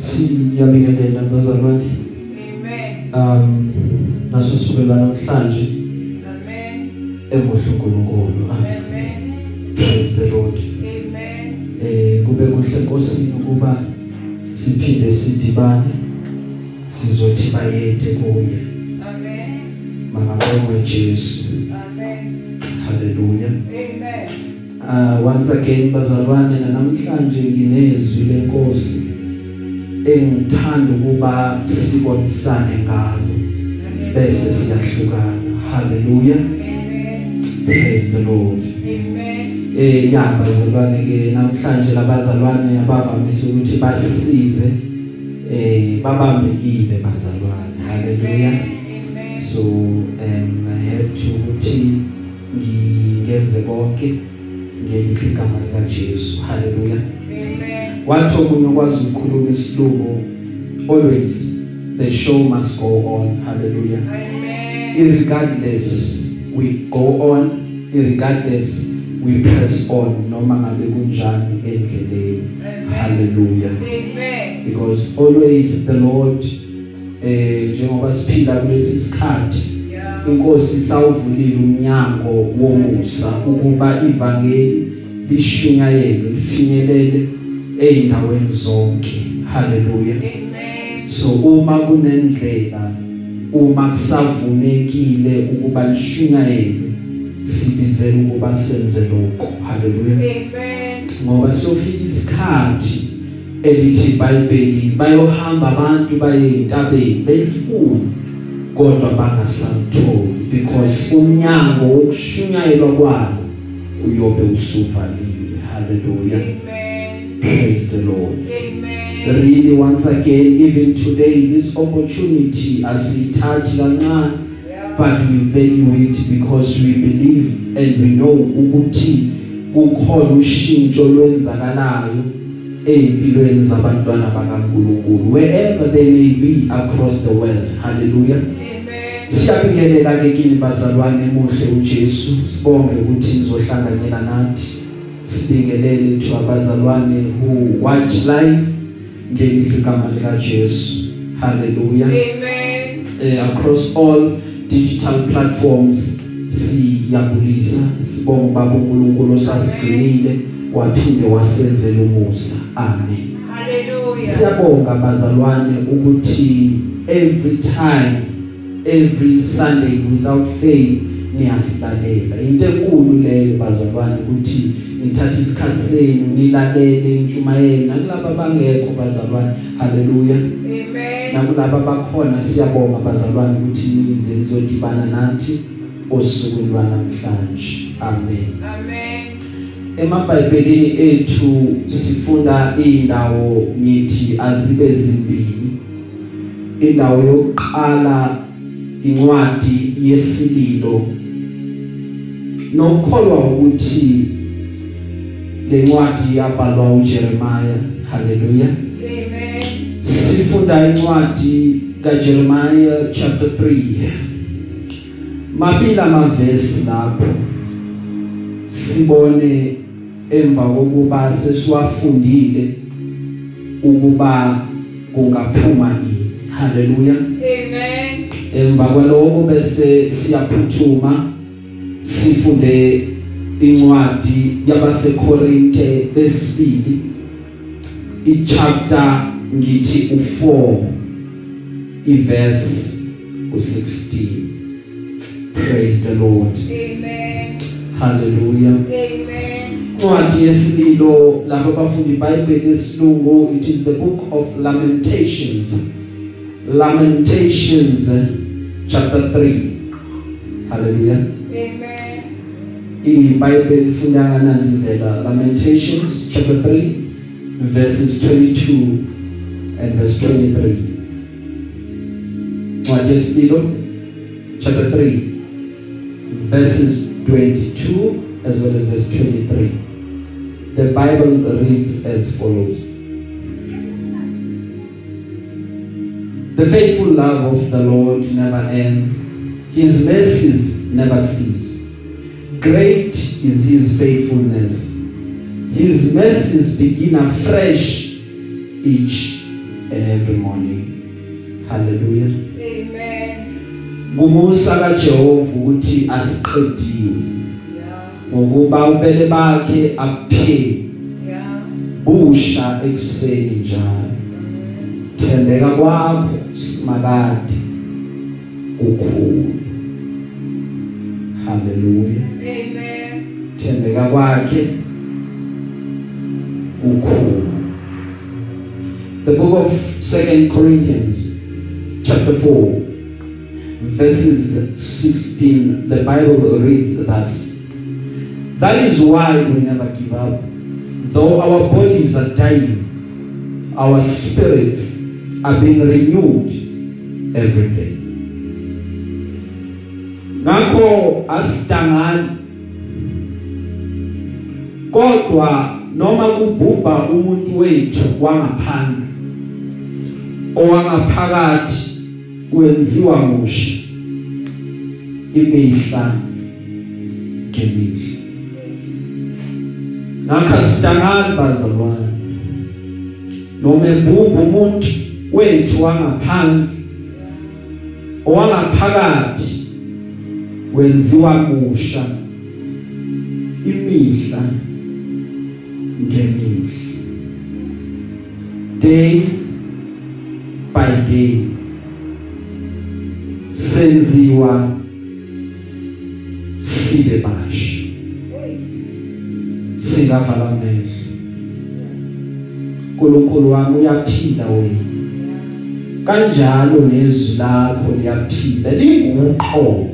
siyabingelela bazalwane Amen. um naso sukela namhlanje Amen. emuhle uNkulunkulu Amen. Amen. praise the lord Amen. eh kube kuhle enkosini ukuba siphinde sidibane sizothi bayede kuye Amen. makabongwe Jesu Amen. haleluya Amen. uh once again bazalwane namhlanje nginezwi lenkosi engithanda ukuba sibonisane ngalo. Bese siyahlukana. Haleluya praise the lord. Amen. eh ya bazalwane ke namhlanje labazalwane abavamise ukuthi basisize eh babambekile bazalwane. Haleluya so um i have to ukuthi ngingenze konke ngelihle igama lika Jesu haleluya Amen. Wathi omunye okwazi ukukhuluma isilungu always the show must go on haleluya Amen. irregardless we go on irregardless we press on noma ngabe kunjani endleleni haleluya Amen. because always the lord eh njengoba siphila kulesi sikhathi Yeah. inkosi sawuvulile umnyango womusa ukuba ivangeli lishunyayelwe lifinyelele eindaweni zonke haleluya Amen. so uma kunendlela uma kusavumekile ukuba lishunyayelwe sibizela ukuba senze lokho haleluya Amen. ngoba siyofika isikhathi elithi iBhayibheli bayohamba abantu baye entabeni belifuna kodwa bangasamtholi because umnyango wokushunyayelwa kwalo uyobe usuvaliwe haleluya Amen. Praise the lord Amen. really once again even today this opportunity asithathi kancane Yeah. but we value it because we believe and we know ukuthi kukhona ushintsho lwenzakalayo ezimpilweni zabantwana bakaNkuluNkulu wherever they may be across the world hallelujah Amen. siyabingelela ke kini bazalwane emuhle uJesu sibonge ukuthi nizohlanganyela nathi sibingelele to abazalwane who watch live ngelihle igama lika Jesu hallelujah. Amen. eh, across all digital platforms siyabulisa sibonga baba uNkulunkulu osasigcinile waphinde wasenzela umusa. Amen. Hallelujah. siyabonga bazalwane ukuthi every time every sunday without fail niyasilalela. Into enkulu leyo bazalwane ukuthi nithatha isikhathi senu nilalele intshumayelo. Nakulabo bangekho bazalwane. Haleluya. Amen. nakulabo abakhona siyabonga bazalwane ukuthi nize nizodibana nathi osukwini lwanamhlanje. Amen. Amen. emabhayibhelini ethu sifunda indawo ngithi azibe zimbili. Indawo yokuqala incwadi yesililo. Nokholwa ukuthi lencwadi yabhalwa uJeremiah. Haleluya Amen. sifunda incwadi kaJeremiah chapter 3 mabili amavesi lapho. Sibone emva kokuba sesiwafundile ukuba kungaphuma yini haleluya Amen. emva kwaloko bese siyaphuthuma sifunde incwadi yabaseKorinte besibili ichapter ngithi u4 iverse u16 praise the lord Amen. hallelujah Amen. incwadi yesililo lapho bafundi iBhayibheli esilungu it is the book of lamentations lamentations eh, chapter 3 hallelujah Amen. iBhayibheli ifunda ngananzi indlela lamentations chapter 3 verses 22 and verse 23 incwadi yesililo chapter 3 verses 22 as well as verse 23 the bible reads as follows. The faithful love of the lord never ends. His mercies never cease. Great is his faithfulness. His mercies begin afresh each and every morning. Hallelujah. Amen. kumusa kaJehova ukuthi asiqediwe. Yeah. ngokuba ubele bakhe apheke Yeah. busha ekseni njalo. Thembeka kwakho simakade kukhulu. Haleluya Amen. thembeka kwakhe kukhulu. The book of 2nd corinthians chapter 4 verses 16 the bible reads thus that is why we never give up. Though our bodies are dying our spirits are being renewed every day. Ngakho asidangani kodwa noma kubhubha umuntu wethu wangaphandle owangaphakathi wenziwa musha imihla ngemihla. Ngakho sidangani bazalwane. Noma ebhubha umuntu wethu wangaphandle owangaphakathi wenziwa musha imihla ngemihla. Day by day senziwa sibe basha. Singavala amehlo. uNkulunkulu wami uyaphila wena. Kanjalo nezwi lakho liyaphila linguqo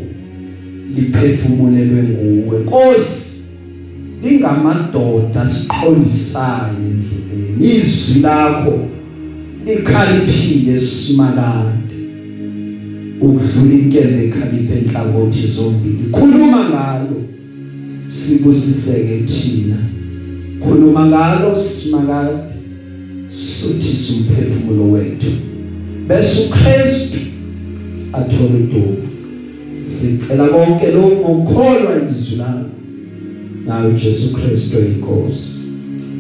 liphefumulelwe nguwe. Nkosi lingamadoda siqondisayo endleleni. Izwi lakho likhaliphile simakade ukudlula inkembe ekhaliphe enhlangothi zombili khuluma ngalo sibusiseke thina. Khuluma ngalo simakade suthisa umphefumulo wethu. Bese uKristu athola udumo sicela konke lokho ngokholwa izwi lakho nawe Jesu Kristu inkosi.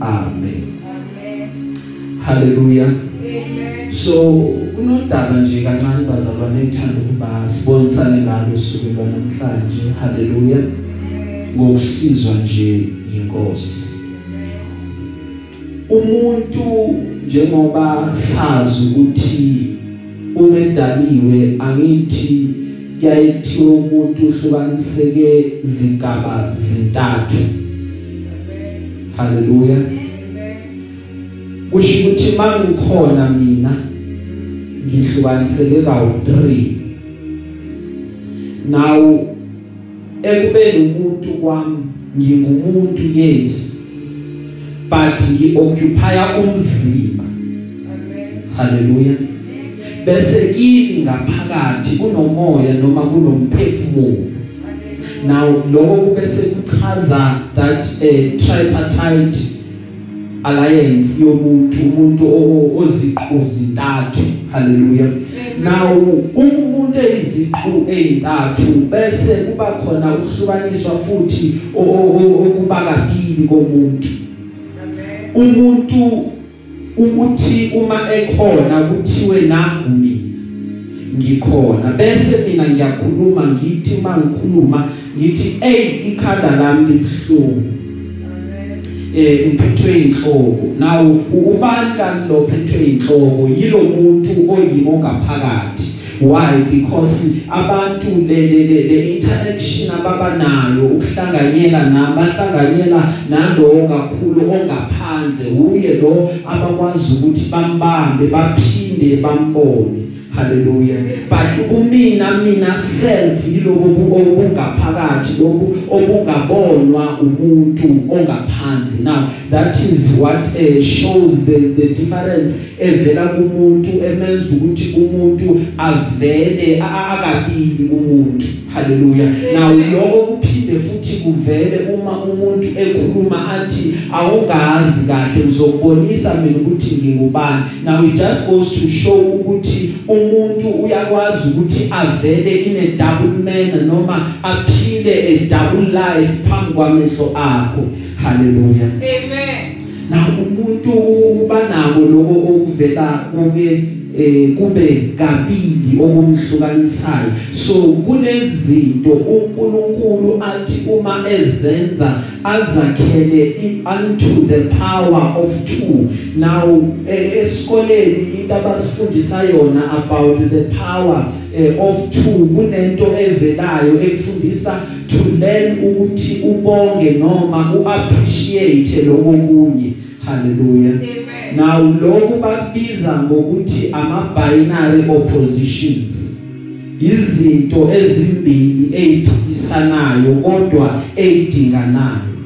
Amen. Amen. haleluya Amen. so kunodaba nje kancane bazalwane ngithanda ukuba sibonisane ngalo usuku lwanamhlanje. Haleluya ngokusizwa nje inkosi. Umuntu njengoba sazi ukuthi umedaliwe angithi kuyayithi umuntu uhlukaniseke zigaba zintathu. Haleluya kusho ukuthi mangikhona mina ngihlukaniseke kawu 3 now ekubeni umuntu kwami ngingumuntu yes but ngioccupy umzimba. Haleluya bese kimi ngaphakathi kunomoya noma kunomphefumulo. Now lokho bese kuchaza that a tripartite alliance yomuntu umuntu oziqhu zintathu. Haleluya now umuntu eyiziqhu ezintathu bese kuba khona ukuhlukaniswa futhi okuba kabili komuntu. Umuntu ukuthi uma ekhona kuthiwe nangu mina ngikhona. Bese mina ngiyakhuluma ngithi uma ngikhuluma ngithi hey ikhanda lami libhlungu eh uphethwe inhloko nawo ubani kanti lo phethwe inhloko yilo muntu oyimo ngaphakathi why? Because abantu le le le interaction ababanayo ukuhlanganyela nabahlanganyela nalowo kakhulu ongaphandle uye lo abakwazi ukuthi bambambe baphinde bambone. Haleluya but kumina mina self yilobo obungaphakathi lobu obungabonwa umuntu ongaphandle. Now that is what uh, shows the the difference evela kumuntu emenza ukuthi umuntu avele akabili kumuntu. Haleluya now lokho kuphinde futhi kuvele uma umuntu ekhuluma athi awungazi kahle ngizokubonisa mina ukuthi ngingubani. Now it just goes to show ukuthi umuntu uyakwazi ukuthi avele in a double manner noma aphile a double life phambi kwamehlo akho. Haleluya Amen. na umuntu banako lokho okuvela kuye eh kube kabili okumhlukanisayo. So kunezinto uNkulunkulu athi uma ezenza azakhele unto the power of two. Now eh, esikoleni into abasifundisa yona about the power eh, of two kunento evelayo efundisa to learn ukuthi ubonge noma uappreciate lokho kunye hallelujah. Now lokhu bakubiza ngokuthi ama binary oppositions. Izinto ezimbili eziphikisanayo kodwa ezidinganayo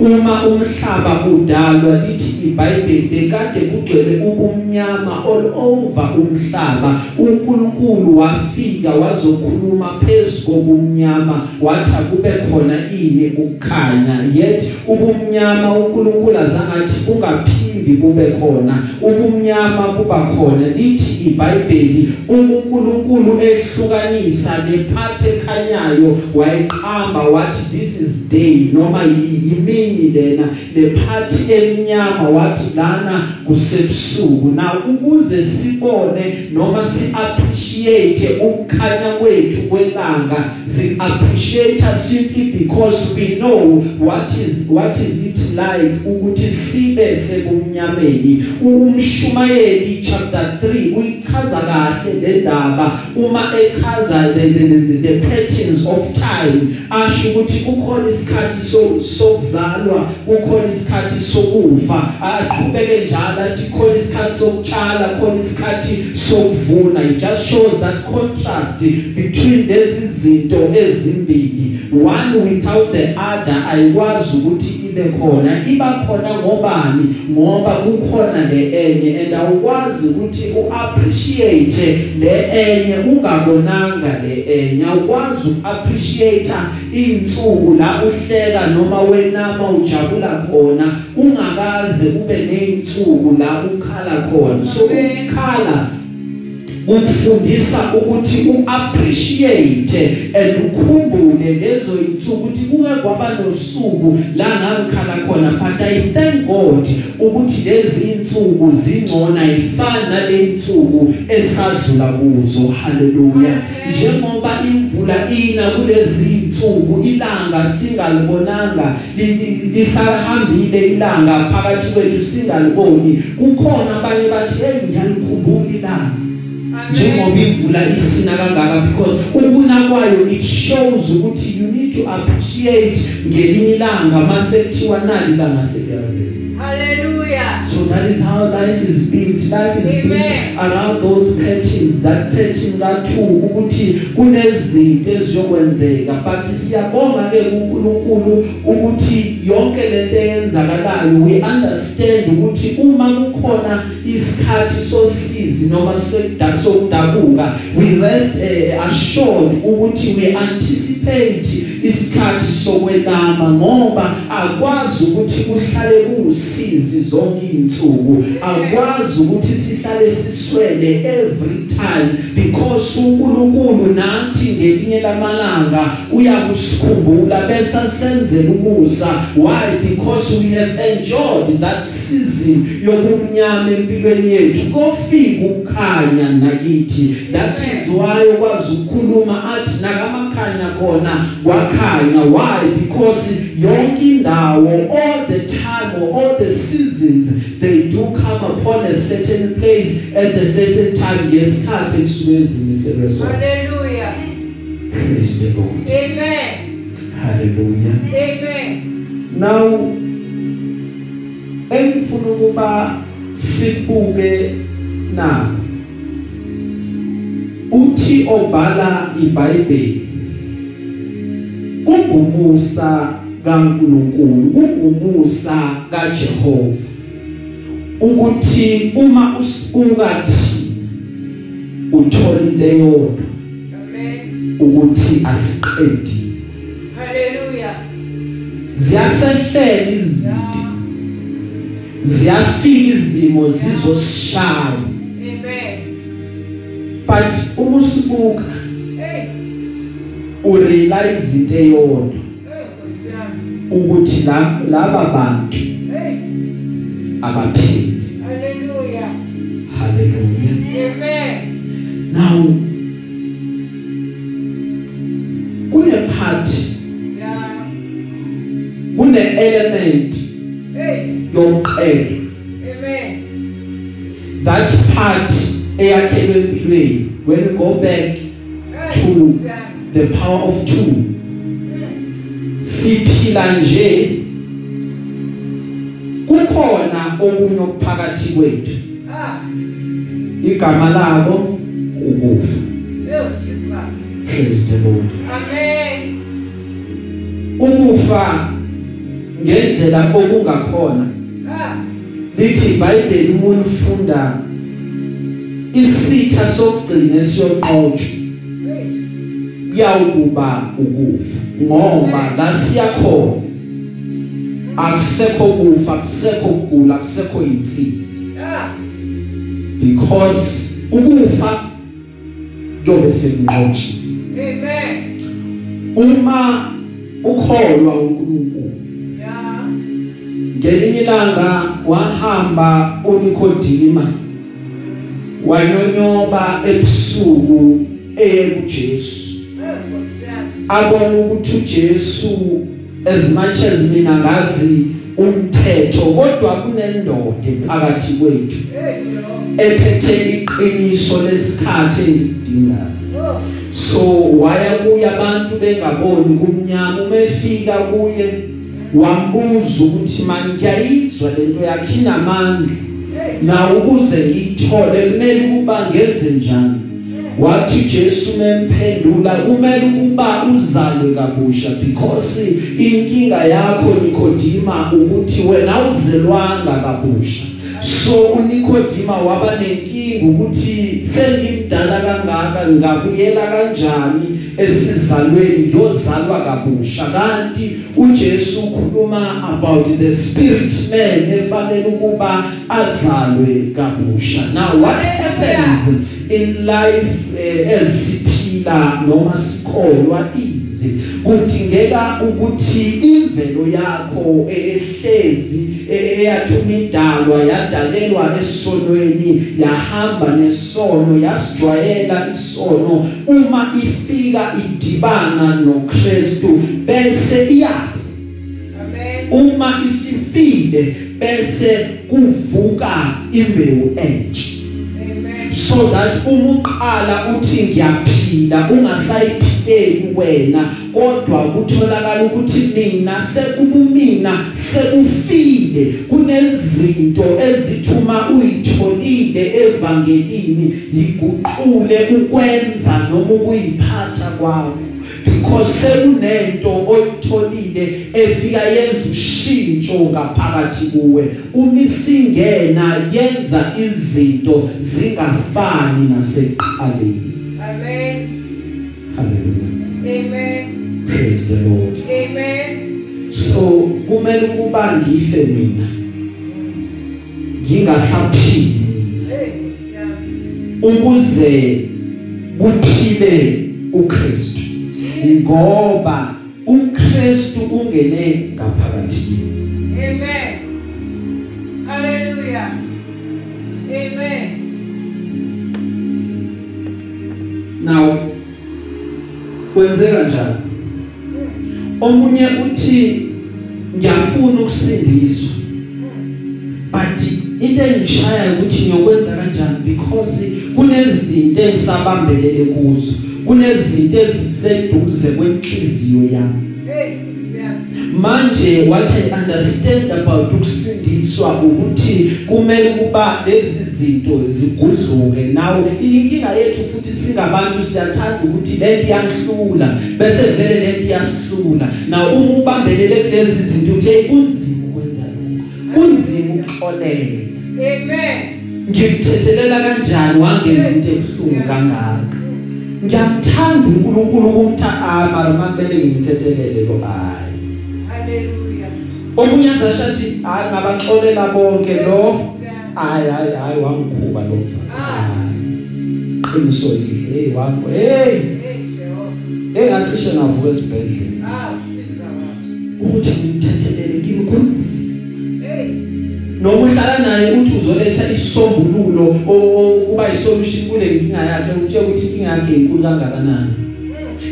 uma umhlaba udalwa lithi iBhayibheli bekade kugcwele ubumnyama all over umhlaba uNkulunkulu wafika wazokhuluma phezulu kobumnyama wathi kube khona ini ukukhanya yet ubumnyama uNkulunkulu azangathi kungaphindi kube khona ubumnyama kuba khona. Lithi iBhayibheli uNkulunkulu ehlukanisa lephathe ekhanyayo wayiqamba wathi this is day noma yimini lena lephathi emnyama wathi lana kusebusuku na ukuze sibone noma si appreciate ukukhanya kwethu kwelanga. Si appreciate simply because we know what is what is it like ukuthi sibe sekumnyameni umshumayeli chapter 3 uyichaza kahle le ndaba. Uma echaza the, the, the, the patterns of time asho ukuthi kukhona isikhathi so sokuzalwa kukhona isikhathi sokufa. Aqhubeke njalo athi khona isikhathi sokutshala khona isikhathi sokuvuna. It just shows that contrast between lezi zinto ezimbili. One without the other ayikwazi ukuthi ibe khona. Iba khona ngobani? Ngoba kukhona le enye and awukwazi ukuthi uappreciate le enye ungabonanga le enye. Awukwazi uappreciate insuku la uhleka noma wenama ujabula khona ungakaze ube nezinsuku la ukhala khona. So ukukhala ukufundisa ukuthi uappreciate and ukhumbule lezo insuku ukuthi kuke kwaba nosuku la ngangikhala khona but i thank God ukuthi lezi insuku zingcona ifana nale insuku esadlula kuzo. Haleluya njengoba imvula ina kulezi insuku ilanga singalibonanga lisahambile ilanga phakathi kwethu singaliboni. Kukhona abanye bathi hey ngiyalikhumbula ilanga. Njengoba imvula isina kangaka because ukuna kwayo it shows ukuthi you need to appreciate ngelinye ilanga mase kuthiwa nali ilanga seliyabela Hallelujah. So that is how life is built. Life is Amen. built around those patterns. That pattern that two ukuthi kunezinto eziyokwenzeka but siyabonga ke kuNkulunkulu ukuthi yonke lento eyenzakalayo we understand ukuthi uma kukhona isikhathi sosizi noma sokudabuka we rest uh, assured ukuthi we anticipate isikhathi sokwelama ngoba akwazi ukuthi kuhlale kusizi zonke izinsuku akwazi ukuthi sihlale siswele every time because uNkulunkulu nathi ngelinye lamalanga uyakusikhumbula bese senzela umusa. Why? Because we have enjoyed that season yobumnyama empilweni yethu. Kofika ukukhanya nakithi. That is why kwazi ukukhuluma athi nakamakhanya khona kwakhanya why? Because yonke indawo all the time or all the seasons they do come upon a certain place at a certain time. Ngesikhathi kusuke ezimiselwe sona Hallelujah. praise the lord. Amen. hallelujah. Amen. now engifuna ukuba sibuke na uthi obhala iBhayibheli. Kungumusa kaNkuluNkulu kungumusa kaJehova ukuthi uma usibukathi uthola into eyodwa Amen. ukuthi asiqedi Hallelujah. ziyasehlela izinto ziyafika izimo zizosishaya Amen. but uma usibuka Hey. Urealize into eyodwa ukuthi la- laba bantu Hey. abapheli Hallelujah. haleluya Amen. now kune part Yeah. kune element Hey. yokuqedwa Amen. that part eyakhelwe empilweni when we go back the power of two siphila nje kukhona okunye okuphakathi kwethu Ah. igama labo ukufa Jesus. praise the lord Amen. ukufa ngendlela okungakhona Ah. lithi iBhayibheli uma ulifunda isitha sokugcina siyoqotshwa. Kuyawukuba ukufa ngoba la siyakhona akusekho kufa akusekho ukugula akusekho insizi Ah. because ukufa kuyobe sekunqotshi Amen. uma ukholwa uNkulunkulu Yeah. ngelinye ilanga wahamba uNikodima wanyonyoba ebusuku eye kuJesu. Abona ukuthi uJesu as much as mina ngazi umthetho kodwa kunendoda ephakathi kwethu ephethe iqiniso lesikhathi engidingayo. So waya kuye abantu bengaboni kumnyama uma efika kuye wambuza ukuthi manje ngiyayizwa lento yakhe inamandla. Na ukuze ngiyithole kumele ukuba ngenze njani? Wathi Jesu memphendula kumele ukuba uzalwe kabusha because inkinga yakho Nikodima ukuthi wena uzelwanga kabusha. So uNikodima waba nenkinga ukuthi sengimdala kangaka ngabuyela kanjani esizalweni? Ngiyozalwa kabusha. Kanti uJesu ukhuluma about the spirit man efanele ukuba azalwe kabusha. Now what happens in life eh, esiphila noma sikholwa izi kudingeka ukuthi imvelo yakho ehlezi eyathuma idalwa yadalelwa esonweni yahamba nesono yasijwayela isono uma ifika idibana noKristu bese iyafa Amen. uma isifile bese kuvuka imbewu entsha. So that uma uqala uthi ngiyaphila ungasayiphileki wena kodwa kutholakala ukuthi mina sekubumina sekufile kunezinto ezithuma uyitholile evangelini yiguqule ukwenza noma ukuyiphatha kwakho because sekunento oyitholile efika yenza ushintsho ngaphakathi kuwe. Uma isingena yenza izinto zingafani nasekuqaleni. Amen. haleluya Amen. praise the lord. Amen. so kumele ukuba ngife mina. Ngingasaphili ukuze kuphile uKristu. Ngoba uKristu ungene ngaphakathi kimi Amen. Hallelujah. Amen. now kwenzeka njani omunye uthi ngiyafuna ukusindiswa but into engishaya ukuthi ngiyokwenza kanjani because kunezinto engisabambelele kuzo kunezinto eziseduze kwenhliziyo yami. Manje what i understand about ukusindiswa ukuthi kumele kuba lezi zinto zigudluke nawe. Inkinga yethu futhi singabantu siyathanda ukuthi lento iyangihlula bese vele lento iyasihlula. Na uma ubambelele kulezi zinto uthi kunzima ukwenza lokho kunzima ukuxolela Amen. ngimthethelela kanjani? Wangenza into ebuhlungu kangaka? Ngiyamthanda uNkulunkulu kumtha mara makubele ngimthethelele lo hayi Hallelujah. omunye azashathi hayi ngabaxolela bonke lo Hosea. hayi hayi hayi wangikhuba lo mzana Ah. Hayi. qiniso lihle hey wakho hey Hey, Jehovah. engacishe ngavuka esibhedlela Ah, siza baba. ukuthi ngimthethelele kimi kunzima Hey. Noma uhlala naye uthi uzoletha isisombululo kuba isolution kule nkinga yakhe utshela ukuthi inkinga yakhe inkulu kangakanani.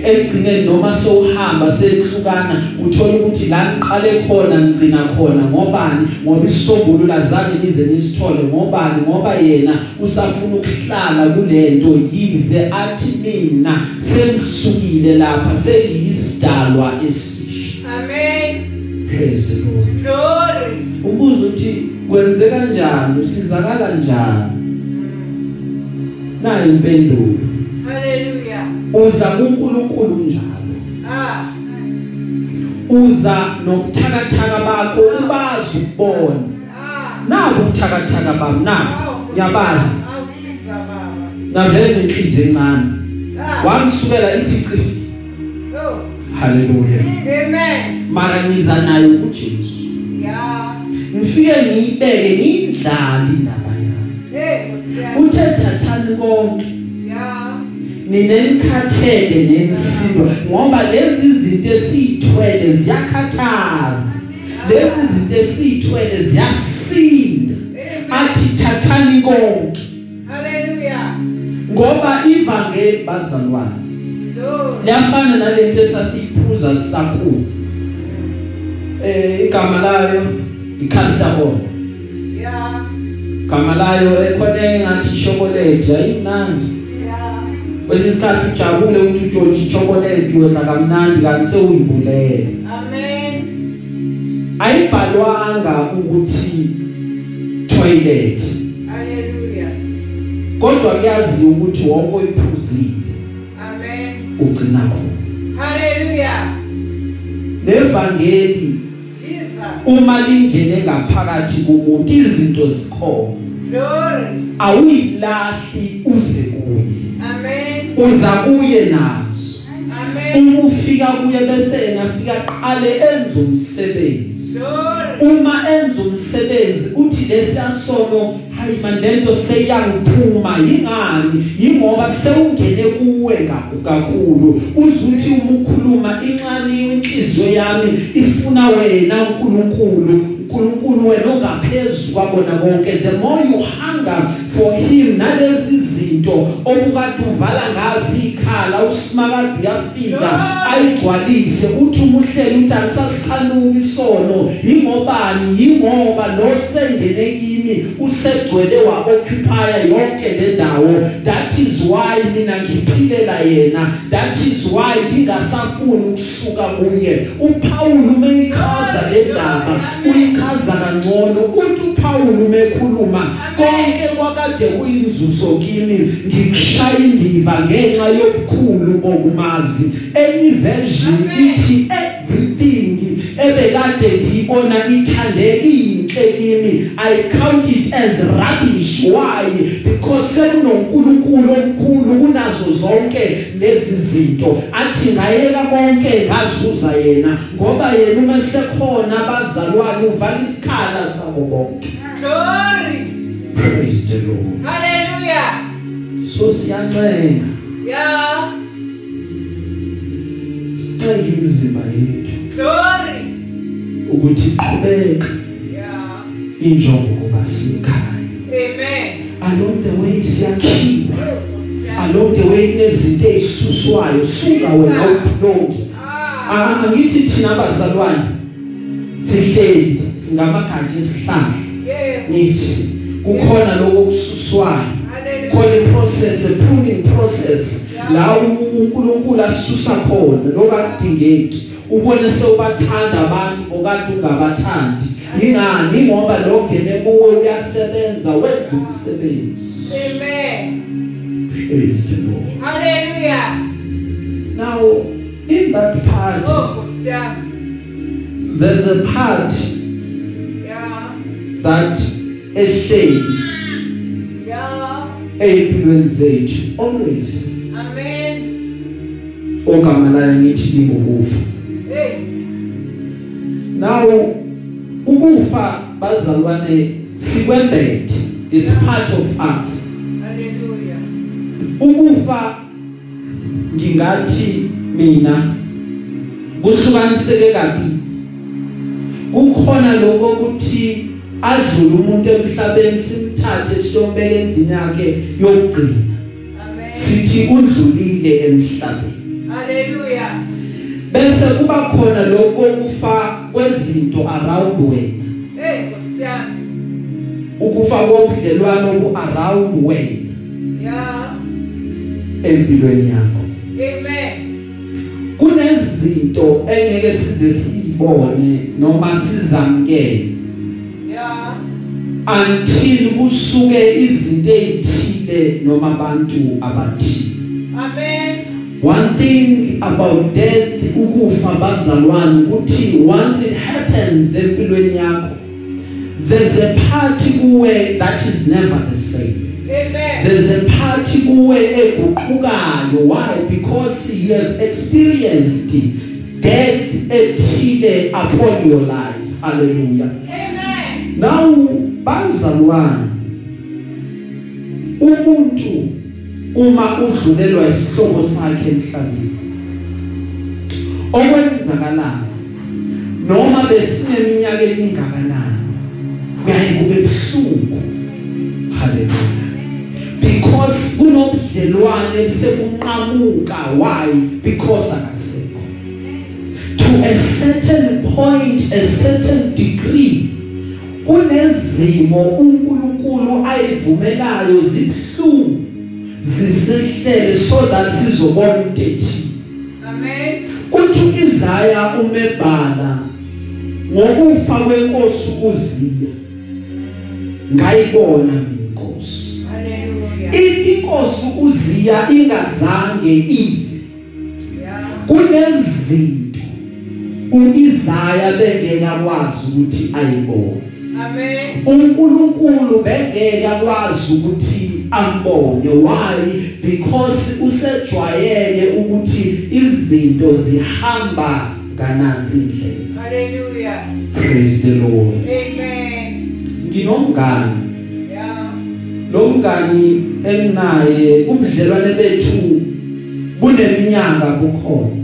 Ekugcineni noma sewuhamba sehlukana uthola ukuthi la niqale khona ngcina khona. Ngobani? Ngoba isisombululo azange lize nisithole. Ngobani? Ngoba yena usafuna ukuhlala kulento yize athi mina sengisukile lapha sengiyisidalwa esisha Amen. praise the lord. Glory. ubuza uthi kwenze kanjani usizakala kanjani nayi impendulo Hallelujah. uza kuNkulunkulu njalo Ah. uza nobuthakathaka bakho ubazi ukubona Ah. nabu ubuthakathaka bami na ngiyabazi Awusiza baba. ngavele nenhliziyo encane Ah. wangisukela ithi qifi Oh. haleluya Amen. mara ngiza nayo kuJesu Yeah. Ngifike ngiyibeke ngiyindlala indaba yami Hey, Hosea. uthe thathani konke Yeah. ninenkhathele nensindo ngoba lezi zinto esithwele ziyakhathaza lezi zinto esithwele ziyasinda athi thathani konke Hallelujah. ngoba ivangeli bazalwane Glory. liyafana nalento esasiphuza sisakhula eh igama layo icastor oil Yeah. igama layo ekhona engathi chocolate ayimnandi Yeah. kwesinye isikhathi ujabule uthi uJoji chocolate udla kamnandi kanti sewuyibulele Amen. ayibhalwanga ukuthi toilet Hallelujah. kodwa kuyazi ukuthi wonke oyiphuzile Amen. ugcina khona Hallelujah. nevangeli Jesus. Uma lingene ngaphakathi kumuntu izinto zikhona Glory. awuyilahli uze kuye Amen. uza kuye nazo Amen. Uma ufika kuye bese engafika qale enza umsebenzi. Glory. uma enza umsebenzi uthi lesiyasono hayi man lento seyangiphuma yingani? Yingoba sewungene kuwe kakhulu. Uzuthi uma ukhuluma inxani inhliziyo yami ifuna wena uNkulunkulu. uNkulunkulu wena ongaphezulu kwabona konke. The more you hunger for him nalezi zinto obukade uvala ngazi ikhala usimakade uyafika ayigcwalise uthi umuhleli uthi angisasikhanuka isono. Yingobani? Yingoba lo sengene kimi usegcwele wa occupy yonke le ndawo. That is why mina ngiphilela yena. That is why ngingasafuni ukusuka kuye. uPaul umeyichaza le ndaba. Uyichaza kangcono. Uthi uPaul umekhuluma konke kwakade kuyinzuzo kimi. Ngikushaya indiva ngenxa yobukhulu bokumazi. Enye version ithi everything ebekade ngiyibona ithandekile kimi i count it as rubbish why because sekunonkulunkulu omkhulu kunazo zonke lezi zinto athi ngayeka konke ngazuza yena ngoba yena uma sekhona abazalwane uvala isikhala sabo bonke Glory. praise the lord Hallelujah. so siyancenga Yeah. sincenga imizimba yethu Glory. Ukuthi iqhubeke Yeah. injongo kuba sikhaya Amen. along the way siyakhiwa Hosea. along the way kunezinto ezisuswayo suka wena uphloki Ah. angithi thina abazalwane sihleli singamagatsha esihlahla Yeah. ngithi kukhona lokho kususwayo Hallelujah. khona iprocess a pruning process la uNkulunkulu asusa khona lokadingeki ubone sewubathanda abantu bokade ungabathandi yingani ngoba lo ngene kuwe uyasebenza wenza umsebenzi Amen. praise the lord Hallelujah. now in that part Oh, Hosea. there's a part Yeah. that ehleli Yeah. empilweni zethu always Amen. ogama layo ngithi lingukufa Hey. Now ukufa bazalwane sikwembethe it's part of us Hallelujah. ukufa ngingathi mina kuhlukaniseke kabili kukhona lokho ukuthi adlule umuntu emhlabeni simthathe siyombeka endlini yakhe yokugcina Amen. sithi udlulile emhlabeni Hallelujah. bese kuba khona lokho kufa kwezinto around wena Hey, Nkosi yami. ukufa kobudlelwano ku around wena Yeah. empilweni yakho Amen. kunezinto engeke size sibone noma sizamkele Yeah. until kusuke izinto ezithile noma abantu abathile Amen. One thing about death ukufa bazalwane ukuthi once it happens empilweni yakho there's a part kuwe that is never the same. Amen. there's a part kuwe eguqukayo. Why? Because you have experienced death ethile upon your life. Hallelujah. Amen. now bazalwane umuntu uma udlulelwa isihlobo sakhe emhlabeni. Okwenzakalayo noma besineminyaka emingakanani kuyaye kube buhlungu. Haleluya. Because kunobudlelwane besekunqamuka why? Because akasekho. To a certain point a certain degree kunezimo uNkulunkulu ayivumelayo zibhlungu zisihlele so that sizobona into ethi Amen. uthi Isaya umebhala ngokufa kwenkosi uziya ngayibona mina inkosi Hallelujah. if inkosi uziya ingazange ive Yeah. kunezinto uIsaya bengeke akwazi ukuthi ayibone Amen. uNkulunkulu bengeke akwazi ukuthi ambone why because usejwayele ukuthi izinto zihamba kananzi indlela Hallelujah. praise the lord Amen. nginomngani lo mngani enginaye ubudlelwane bethu buneminyaka bukhona.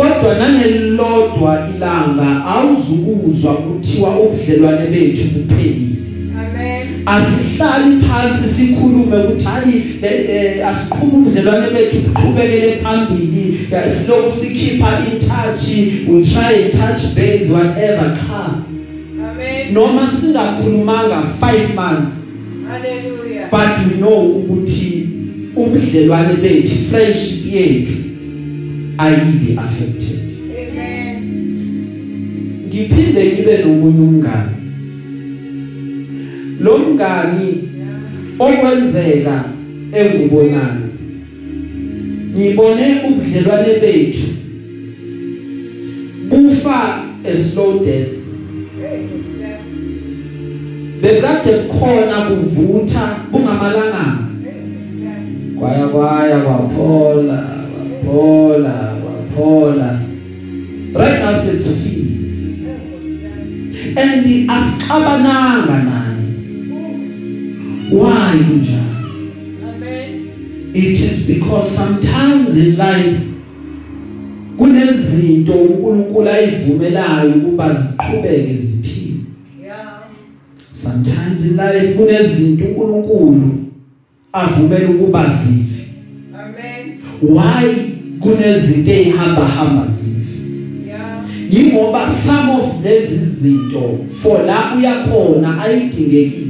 Kodwa nangelilodwa ilanga awuzukuzwa kuthiwa ubudlelwane bethu buphelile Amen. asihlali phansi sikhulume ukuthi hayi eh, eh, asiqhube ubudlelwane bethu buqhubekele phambili eh, siloku sikhipha in touch we try and touch base whatever cha Amen. noma singakhulumanga 5 months Hallelujah. but we know ukuthi ubudlelwane bethu friendship yethu ayibi affected. Amen. ngiphinde ngibe nomunye umngani. Lo mngani okwenzeka engubonayo ngibone ubudlelwane bethu bufa a slow death. Bekade khona kuvutha bungamalanga kwaya kwaya kwaphola. Kwaphola kwaphola right now yami. and asixabananga naye why kunjalo Amen. it is because sometimes in life kunezinto uNkulunkulu ayivumelayo ukuba ziqhubeke ziphile Yeah. sometimes in life kunezinto uNkulunkulu avumela ukuba zife Amen. why kunezinto ezihamba hamba yingoba some of lezi zinto for la uyakhona ayidingekile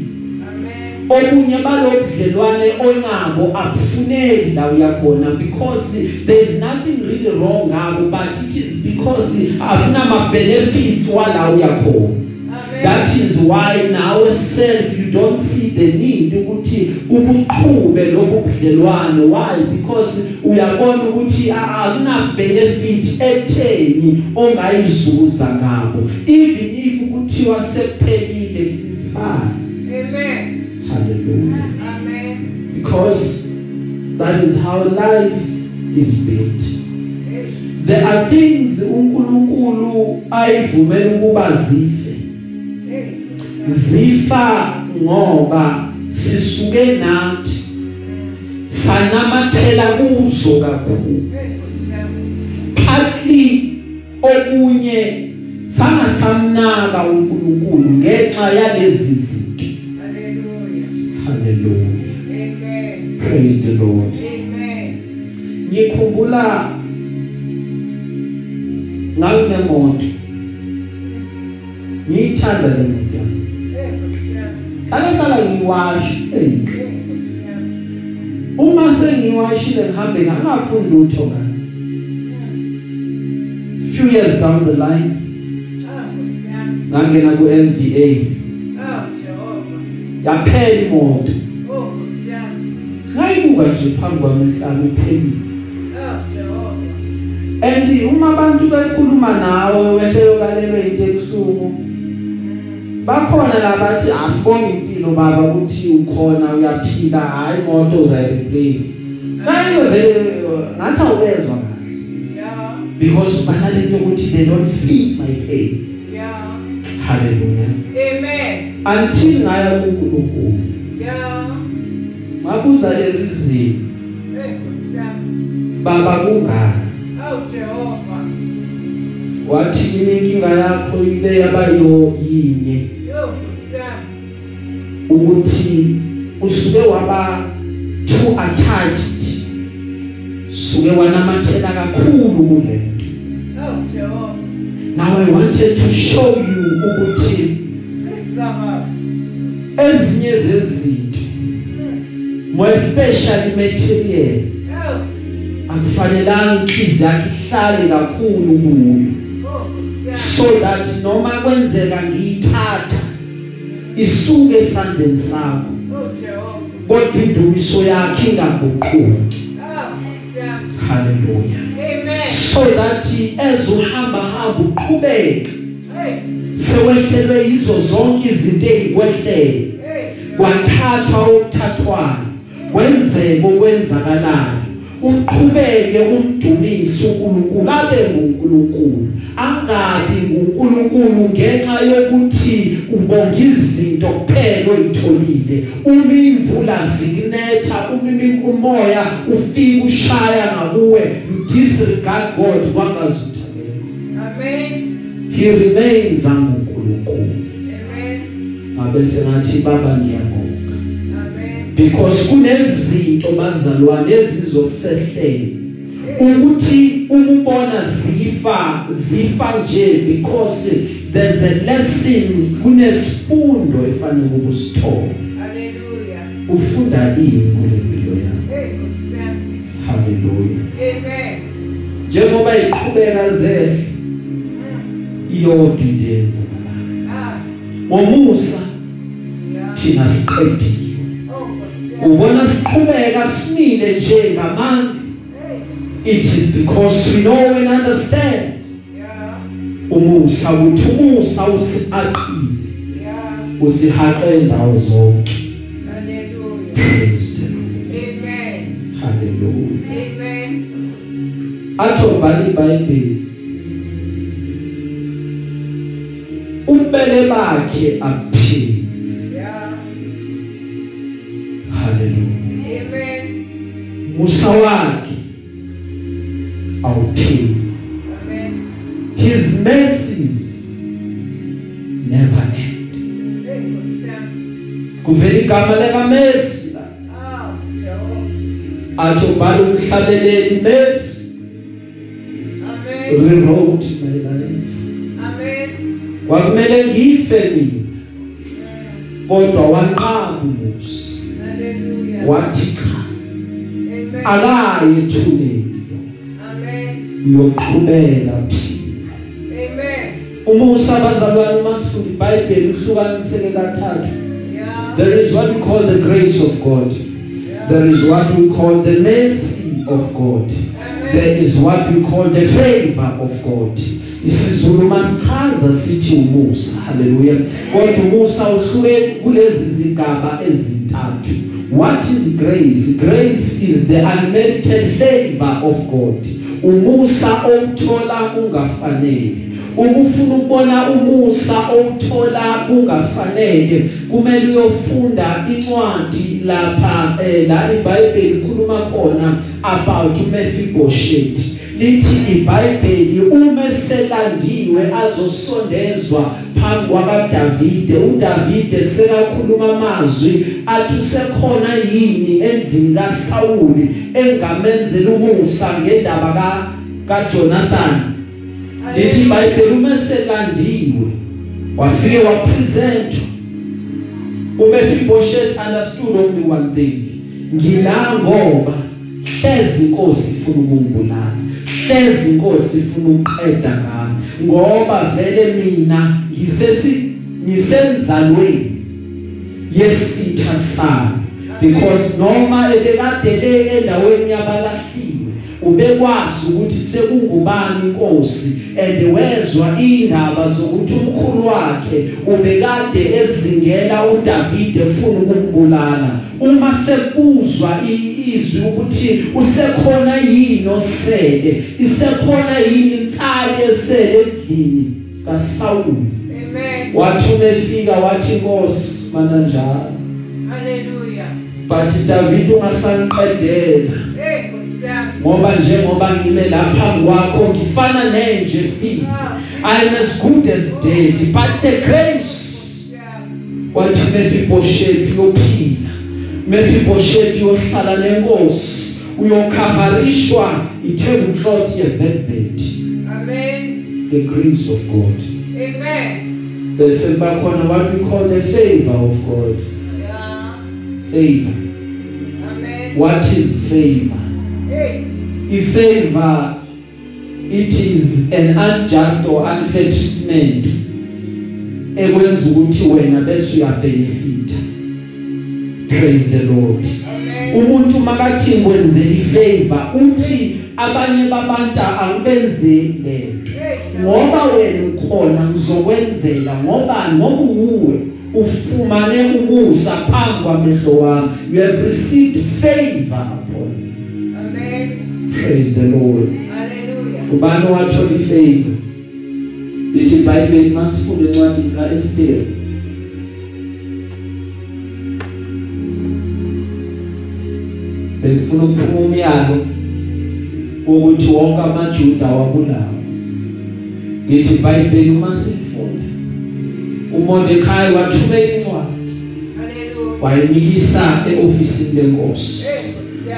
Amen. obunye balobudlelwane onabo akufuneki la uyakhona because there is nothing really wrong ngabo but it is because akunama benefits wala uyakhona Amen. that is why nawe self you don't see the need ukuthi ubuqhube lobu budlelwane why? Because uyabona ukuthi akuna benefit etheni ongayizuza ngabo. Even if kuthiwa sekuphelile it's fine. Amen. hallelujah. Amen. because that is how life is built. There are things uNkulunkulu ayivumela ukuba zife. Zifa ngoba sisuke nathi sanamathela kuzo kakhulu partly okunye sangasamnaka uNkulunkulu ngenxa yalezi zinto Hallelujah. hallelujah Amen. praise the lord Amen. ngikhumbula ngalinemoto ngiyithanda le moto Kusiyami. hlala hlala ngiwashi hey Eh, Kusiyami. uma sengiwashile ngihambe ngangafuni lutho ngani few years down the line Ah, Kusiyami. ngangena ku MVA Ah, Jehova. yaphela imoto Oh, Kusiyami. ngayibuka nje phambi kwami hlanu iphelile Ah, Jehova. and uma abantu bekhuluma nawe wehlelo kalelwe into ebuhlungu bakhona labathi asibonge impilo baba ukuthi ukhona uyaphila hayi imoto uzayireplace nayo vele ngathi awubezwa kahle Yeah. because banalento ukuthi they don't feel my pain Yeah. hallelujah Amen. until ngaya kuNkulunkulu Yeah. ngabuza le reason Eh, Kusiyami. baba kungani Oh, Jehova. Wathi yini inkinga yakho ile yabayo yinye ukuthi usuke waba too attached suke wanamathela kakhulu kulento Oh, Jehova. now i wanted to show you ukuthi Sisaba. ezinye zezinto more especially material akufanelanga inhliziyo yakhe ihlale kakhulu kuyo. So that noma kwenzeka ngiyithatha isuke esandleni sakho Oh, Jehova. kodwa indumiso yakhe ingaguquki Ah, Kusiyami. haleluya Amen. so that ezohamba hamba uqhubeke Hey, sewehlelwe yizo zonke izinto ezikwehlele hey. kwathathwa okuthathwayo kwenzeka okwenzakalayo uqhubeke umdumisi uNkulunkulu abe nguNkulunkulu angabi nguNkulunkulu ngenxa yokuthi ubonga izinto kuphela oyitholile uma imvula zikunetha uma umoya ufika ushaya ngakuwe disregard God kwangazuthabeka Amen. he remains anguNkulunkulu Amen. ngabe sengathi baba ngiyabonga. Because kunezinto bazalwane ezizosehlela ukuthi ukubona zifa zifa nje because there's a lesson kunesifundo efanele ubusithola Hallelujah. ufunda ini kule mpilo yakho Hey, Kusiyami. haleluya Amen. njengoba iqhubeka zehle iyodwa into eyenzakalayo Ah, ngomusa yeah. thina siqedile Oh, Kusiyami. Ubona siqhubeka simile nje ngamandla Hey, it is because we know and understand yeah. umusa uthi umusa usihaqile Yeah. usihaqe indawo zonke Hallelujah. praise the lord Amen. hallelujah Amen. athi ubhala iBhayibheli ubele bakhe aphile hallelujah Amen. musa wakhe awupheli Amen. his mercies never end Hey, Kusiyami. kuvela igama lika Messi Ah, Jehova. athi ubhala umhlabeleli Messi Amen. rewrote my life Amen. kwakumele ngife mina Mm. kodwa wanqaba umusa Amen. akaye ethuneni Amen. uyoqhubeka phila Amen. umusa abazalwane masifunda iBhayibheli uhlukaniseke kathathu Yeah. there is what we call the grace of God Yeah. there is what we call the mercy of God Amen. there is what we call the favor of God isizulu masichaza sithi umusa haleluya kodwa umusa uhluke kulezi zigaba ezintathu what is grace? Grace is the unmerited favor of God. Umusa othola ungafanele uma ufuna ukubona umusa othola kungafanele. Kumele uyofunda incwadi lapha eh, la iBhayibheli ikhuluma khona about uMephibosheth lithi iBhayibheli uma selandiwe azosondezwa phambi kwaDavide uDavide sekakhuluma amazwi athi usekhona yini endlini kaSawuli engamenzela umusa ngendaba ka kaJonathan lithi iBhayibheli uma selandiwe wafike wapresentwa. uMephibosheth understood only one thing ngila ngoba hlezi inkosi ifuna ukungibulala. Hlezi inkosi ifuna ukuqeda ngami ngoba vele mina ngisesi ngisenzalweni yesitha sami because noma ebekade le endaweni yabalahliwe ubekwazi ukuthi sekungubani inkosi and wezwa indaba zokuthi umkhulu wakhe ubekade ezingela uDavide efuna ukumbulala uma sekuzwa izwi ukuthi usekhona yini osele isekhona yini insali esele endlini kaSawuli Amen. wathi umefika wathi inkosi mana njalo Hallelujah. but David ungasanqedela Hey, Hosea. Ngoba njengoba ngime lapha kwakho ngifana nenje fika I am as good as dead but the grace Yeah. wathi Mephibosheth uyophila Mephibosheth uyohlala nenkosi uyokhavarishwa i-tablecloth ye-velvet Amen. the grace of God Amen. bese bakhona what we call the favor of God Yeah. favor Amen. what is favor Hey. Ifavor it is an unjust or unfair treatment ekwenza ukuthi wena bese uyabenefita praise the lord. Umuntu makathi kwenzela ifavor uthi abanye babantu angibenzele Hey, ngoba wena ukhona ngizokwenzela. Ngoba ngoba uwe ufumane umusa phambi kwamehlo wami. You have received favor. Praise the lord. Hallelujah. ubani wathola ifavor lithi iBhayibheli masifunde incwadi kaEsther bekufuna ukuphuma umyalo wokuthi wonke amaJuda wabulawa. Ngithi iBhayibheli uma sifunda uMordekhai wathumela incwadi. Hallelujah. wayinikisa eofisini lenkosi.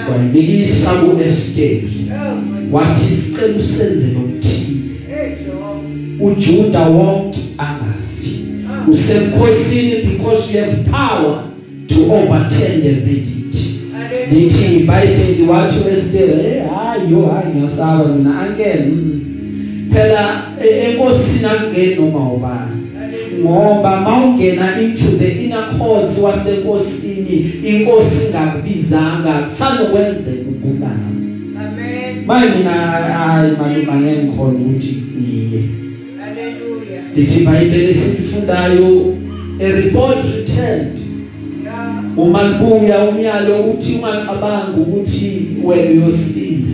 Hey, Hosea. wayinikisa kuEsther Oh, my wathi isicelo senzele ukuthini Hey, Jehovah. uJuda wonke angafi usemkhosini because you have power to overturn the verdict Hallelujah. lithi iBhayibheli wathi uEsther eh hayi yo hayi ngiyasaba mina angene mm. phela e- enkosini angene noma ubani ngoba mawungena into the inner courts wasenkosini inkosi ingakubizanga. Kusanokwenzeka ubulala Amen. manje mina hayi maluma ngeke ngikhona ukuthi ngiye Hallelujah. lithi iBhayibheli silifundayo a report returned. Uma libuya umyalo uthi ungacabanga ukuthi wena uyosinda.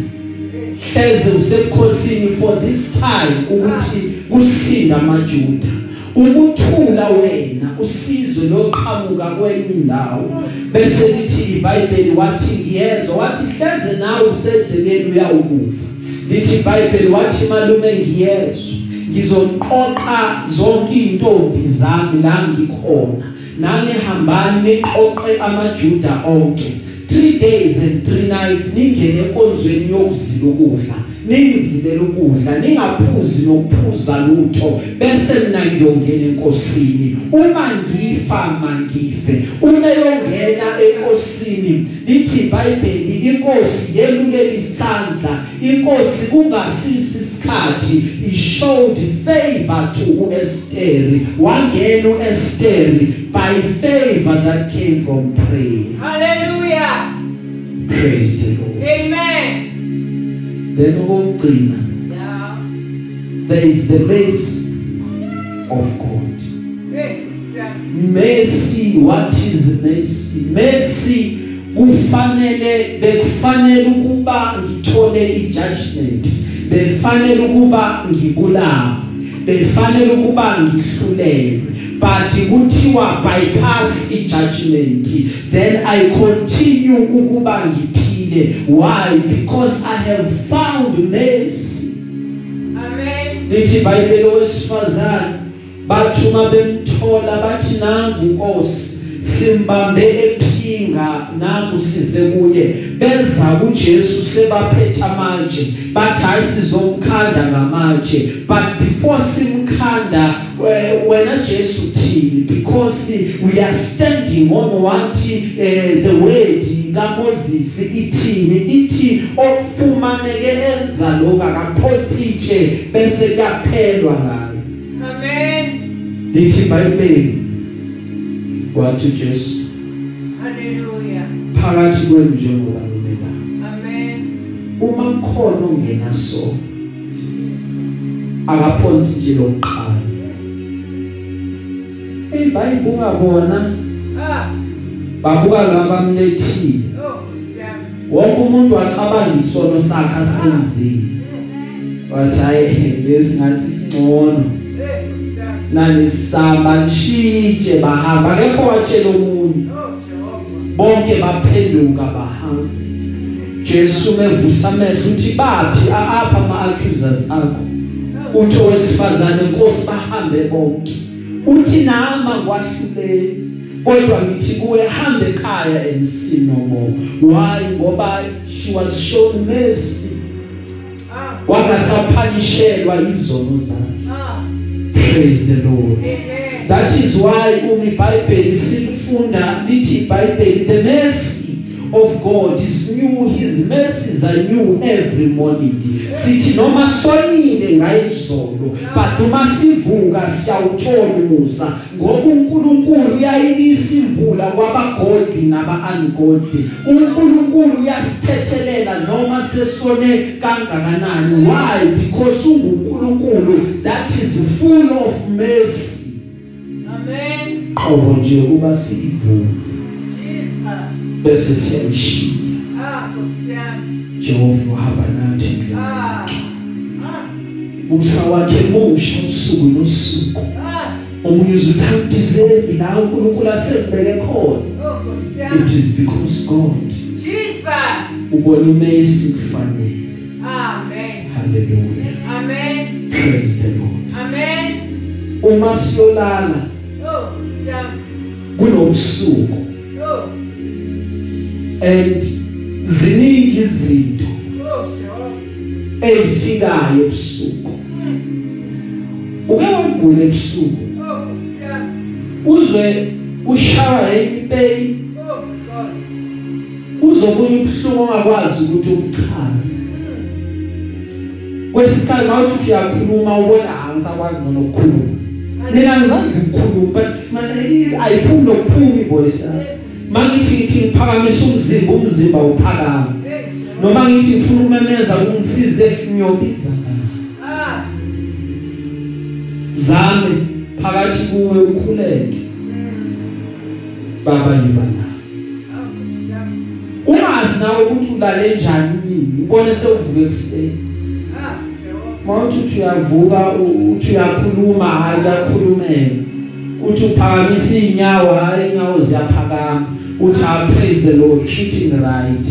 Hleze usebukhosini for this time ukuthi kusinda amaJuda. Umuthula wena usizo loqhamuka kwenye indawo bese lithi iBhayibheli wathi ngiyezwa. Wathi hleze nawe usendleleni uyawukufa. Lithi iBhayibheli wathi malume ngiyezwa. Ngizoqoqa zonke intombi zami la ngikhona. Nanihambani niqoqe amaJuda onke. 3 days and 3 nights ningene enkonzweni yokuzila ukudla. Ningizilele ukudla ningaphuzi nokuphuza lutho bese mina ngiyongena enkosini. Uma ngifa mangife uma yongena enkosini lithi iBhayibheli inkosi yelule isandla. Inkosi kungasisi isikhathi. I showed favor to Esther wangena uEsther by favor that came from prayer. Hallelujah. praise the Lord. Amen. Then ukugcina Yeah. there is the mercy of God Hey, Hosea. mercy what is mercy mercy kufanele bekufanele ukuba ngithole ijudgment befanele ukuba ngibulawe befanele ukuba ngihlulelwe but kuthiwa bypass ijudgment then i continue ukuba ngiphile. Ngiphile why? Because i have found mercy. Amen. lithi iBhayibheli owesifazane bathuma bemthola bathi nangu Nkosi simbambe ephinga nangu size kuye. Beza kuJesu sebaphetha manje bathi hayi sizomkhanda ngamatshe but before simkhanda we- wena Jesu thini because we are standing on what uh, the word kaMoses ithini ithi okufumaneke enza lokho akaphonsitshe bese kuyaphelwa ngayo Amen. lithi iBhayibheli wathi Jesu Hallelujah. phakathi kwenu njengoba nimelana Amen. uma kukhona ongena so Jesus. akaphonsi nje lokuqala iBhayibheli ungabona Ah. babuka labamlethile Oh, Kusiyami. wonke umuntu wacabanga isono sakhe asenzile. Wathi hayi lesi ngathi singcono. Eh, Kusiyami. nanisaba lishije bahamba. Akekho watshela omunye. Oh, Jehovah. bonke baphenduka bahamba. Jesu mevusa amehlo uthi baphi? A- apha ama accusers akho. Oh, uthi owesifazane inkosi bahambe bonke. Uthi nama ngwahluleni kodwa ngithi kuwe hambe ekhaya and sin no more why ngoba she was shown mercy Ah. wangasaphanishelwa izono zakhe Ah. praise the lord Amen. That is why umi Bible silifunda lithi iBhayibheli the mercy of God is new his mercies are new every morning. Sithi noma sonile ngayizolo but uma sivuka siyawuthola umusa. Ngoba uNkulunkulu uyayinisa imvula kwabagodli naba-ungodly. uNkulunkulu uyasithethelela noma sesone kangakanani. Why? Because unguNkulunkulu. That is full of mercy. Amen. qobo nje kuba siyivuka Jesus. Bese siyayishiya Ah, Kusiyami. Jehova uhamba nathi endleleni Ah. Ah. usa wakhe musha usuku nosuku Ah. omunye uzuthi deserve la uNkulunkulu asebeke khona Oh, Kusiyami. it is because God Jesus. ubona imesi kufanele Amen. hallelujah Amen. praise the Lord Amen. uma siyolala Oh, Kusiyami. kunobusuku Oh. And ziningi izinto Oh, Jehovah. ezifikayo ebusuku Mm. uke wagula ebusuku Oh, Kusiyami. uzwe ushawa eyipeyi Oh, God. uzobuya ubhlungu ongakwazi ukuthi ubuchaze Mm. kwesisikhathi mawuthi uthi uyakhuluma ubona angisakwazi nokukhuluma mina ngizazi ukukhuluma but ma- ayiphumi nokuphuma ivoice yami mangithi ngithi ngiphakamisa umzimba umzimba uphakama Hey, noma ngithi ngifuna umemeza kungisize ngiyobiza ngalo Ah. zame phakathi kuwe ukhuleke Mm. baba yiba nawe Oh, Kusiyami. ungazi nawe ukuthi ulale njani yini ubone sewuvuka ekuseni Ah, Jehovah. mawuthi uthi uyavuka u- uthi uyakhuluma hayi uyakhulumela uthi uphakamisa inyawo hayi inyawo ziyaphakama. Uthi ah praise the lord treating right.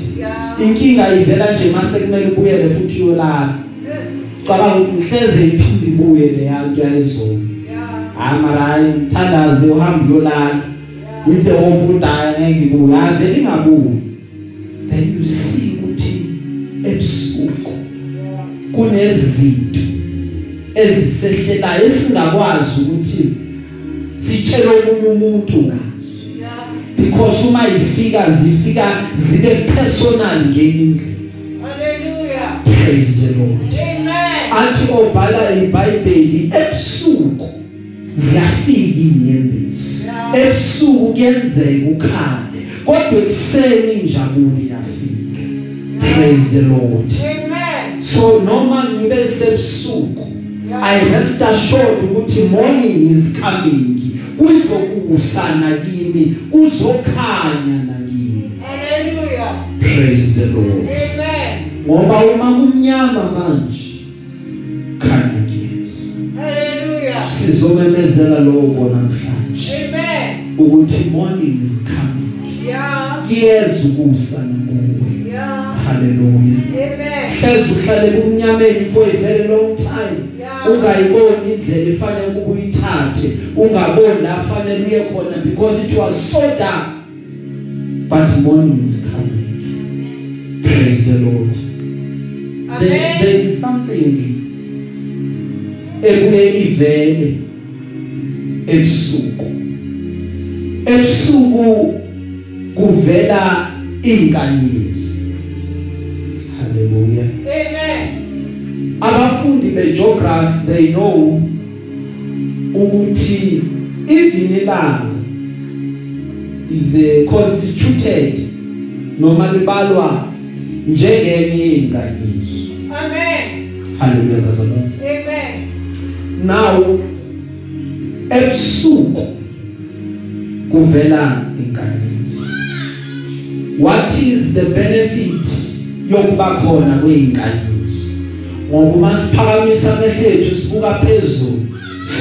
Inkinga ivela nje mase kumele ubuyele futhi uyolala Eh, cabanga ukuthi mhleze iphinde ibuye le yanto yayizolo hayi mara hayi mthandaze uhambe uyolala. Yeah. with the hope ukuthi hayi ngeke ibuye. Avele ingabuyi. Then you see ukuthi ebusuku kunezinto ezisehlelayo esingakwazi ukuthi sitshele omunye umuntu ngazo Yeah. because uma ifika zifika zibe personal ngenye indlela Hallelujah. praise the lord Amen. athi obhala iBhayibheli ebusuku ziyafika inyembezi Yeah. ebusuku kuyenzeka ukhale kodwa ekseni injabulo iyafika praise the lord Amen. so noma ngibe sebusuku Yeah. i rest assured ukuthi morning is coming kuzokusana kimi kuzokhanya nakimi Hallelujah. praise the lord Amen. ngoba uma kumnyama manje khanya kuyeza Hallelujah. sizomemezela lokho namhlanje Amen. ukuthi morning is coming Yeah. kuyeza ukusana kuwe Yeah. haleluya Amen. hlezi uhlale kumnyameni for a very long time Yeah. ungayiboni indlela efanele ukuba uyithathe ungaboni la fanele uye khona because it was so dark. But morning is coming. Praise the lord. There, Amen. there is something ebuye ivele ebusuku. Ebusuku kuvela inkanyezi haleluya Amen. abafundi begeography they know ukuthi even ilanga is a constituted noma libalwa njengenye inkanyiso Amen. haleluya bazalwane Amen. now ebusuku kuvela inkanyezi what is the benefit yokuba khona kweinkanyezi ngoba uma siphakamisa amehlo ethu sibuka phezulu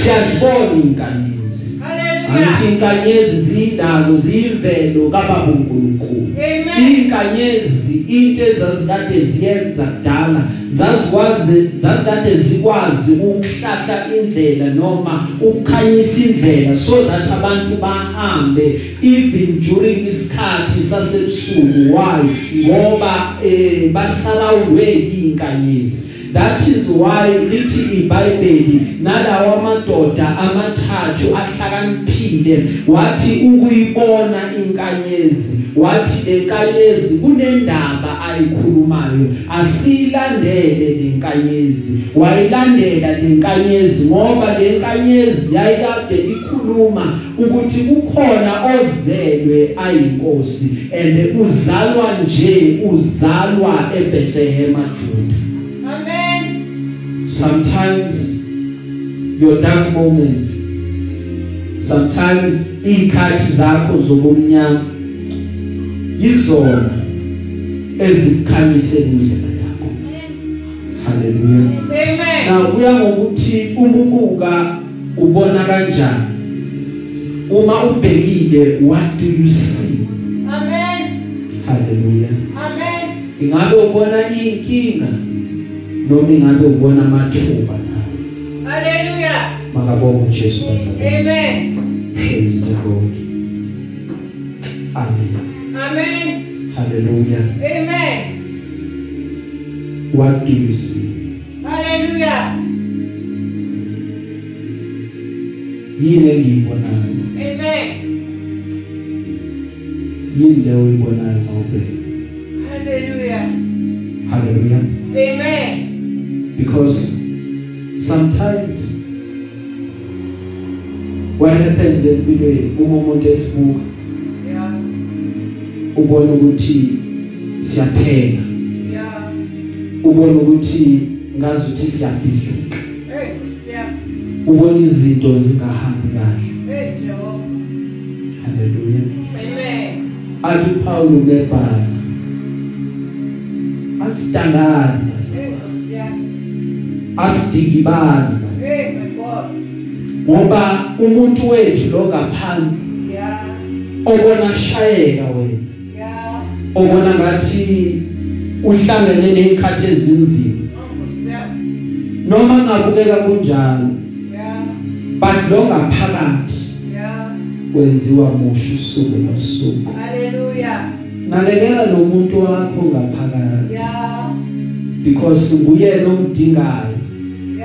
siyazibona inkanyezi. Hallelujah. angithi inkanyezi zindalo ziyimvelo kababa uNkulunkulu. Amen. inkanyezi into ezazikade ziyenza kudala zazikwazi zazikade zikwazi ukuhlahla indlela noma ukukhanyisa indlela so that abantu bahambe even during isikhathi sasebusuku. Why? Ngoba eh basalawulwe inkanyezi that is why lithi iBhayibheli nalawa amadoda amathathu ahlakaniphile wathi ukuyibona inkanyezi wathi lenkanyezi kunendaba ayikhulumayo asilandele lenkanyezi wayilandela lenkanyezi ngoba lenkanyezi yayikade ikhuluma ukuthi kukhona ozelwe ayinkosi and uzalwa nje uzalwa eBethlehem Juda Amen. Sometimes your dark moments sometimes ikhathi zakho zobumnyama izona ezikhanyisela indlela yakho haleluya Amen. na kuya ngokuthi umubuka ubona kanjani uma ubhekile what do you see Amen. haleluya Amen. ingabe ubona inkinga noma ingabe ubona amathuba nawe Hallelujah. makabonge uJesu bazalwane Amen. praise the lord amen Amen. hallelujah Amen. what do you see Hallelujah. yini engiyibonayo Amen. yini leyo uyibonayo mawubheka Hallelujah. hallelujah Amen. Because sometimes what happens empilweni uma umuntu esibuka Yeah. ubona ukuthi siyapheka Yeah. ubona ukuthi ngazi ukuthi siyabhidlika Hey, Kusia. ubona izinto zingahambi kahle Hey, Jehovah. haleluya Amen. athi Paulo nebhala asidangani Hey, bazalwane Kusia. My God. ngoba umuntu wethu lo ngaphandle Yeah. obona shayeka wena Yeah. obona ngathi uhlangene nezikhathi ezinzima noma ngabukeka kunjalo Yeah. but lo ngaphakathi Yeah. wenziwa musha usuku nosuku Hallelujah. nalekela lo muntu wakho ngaphakathi Yeah. because nguyena omdingayo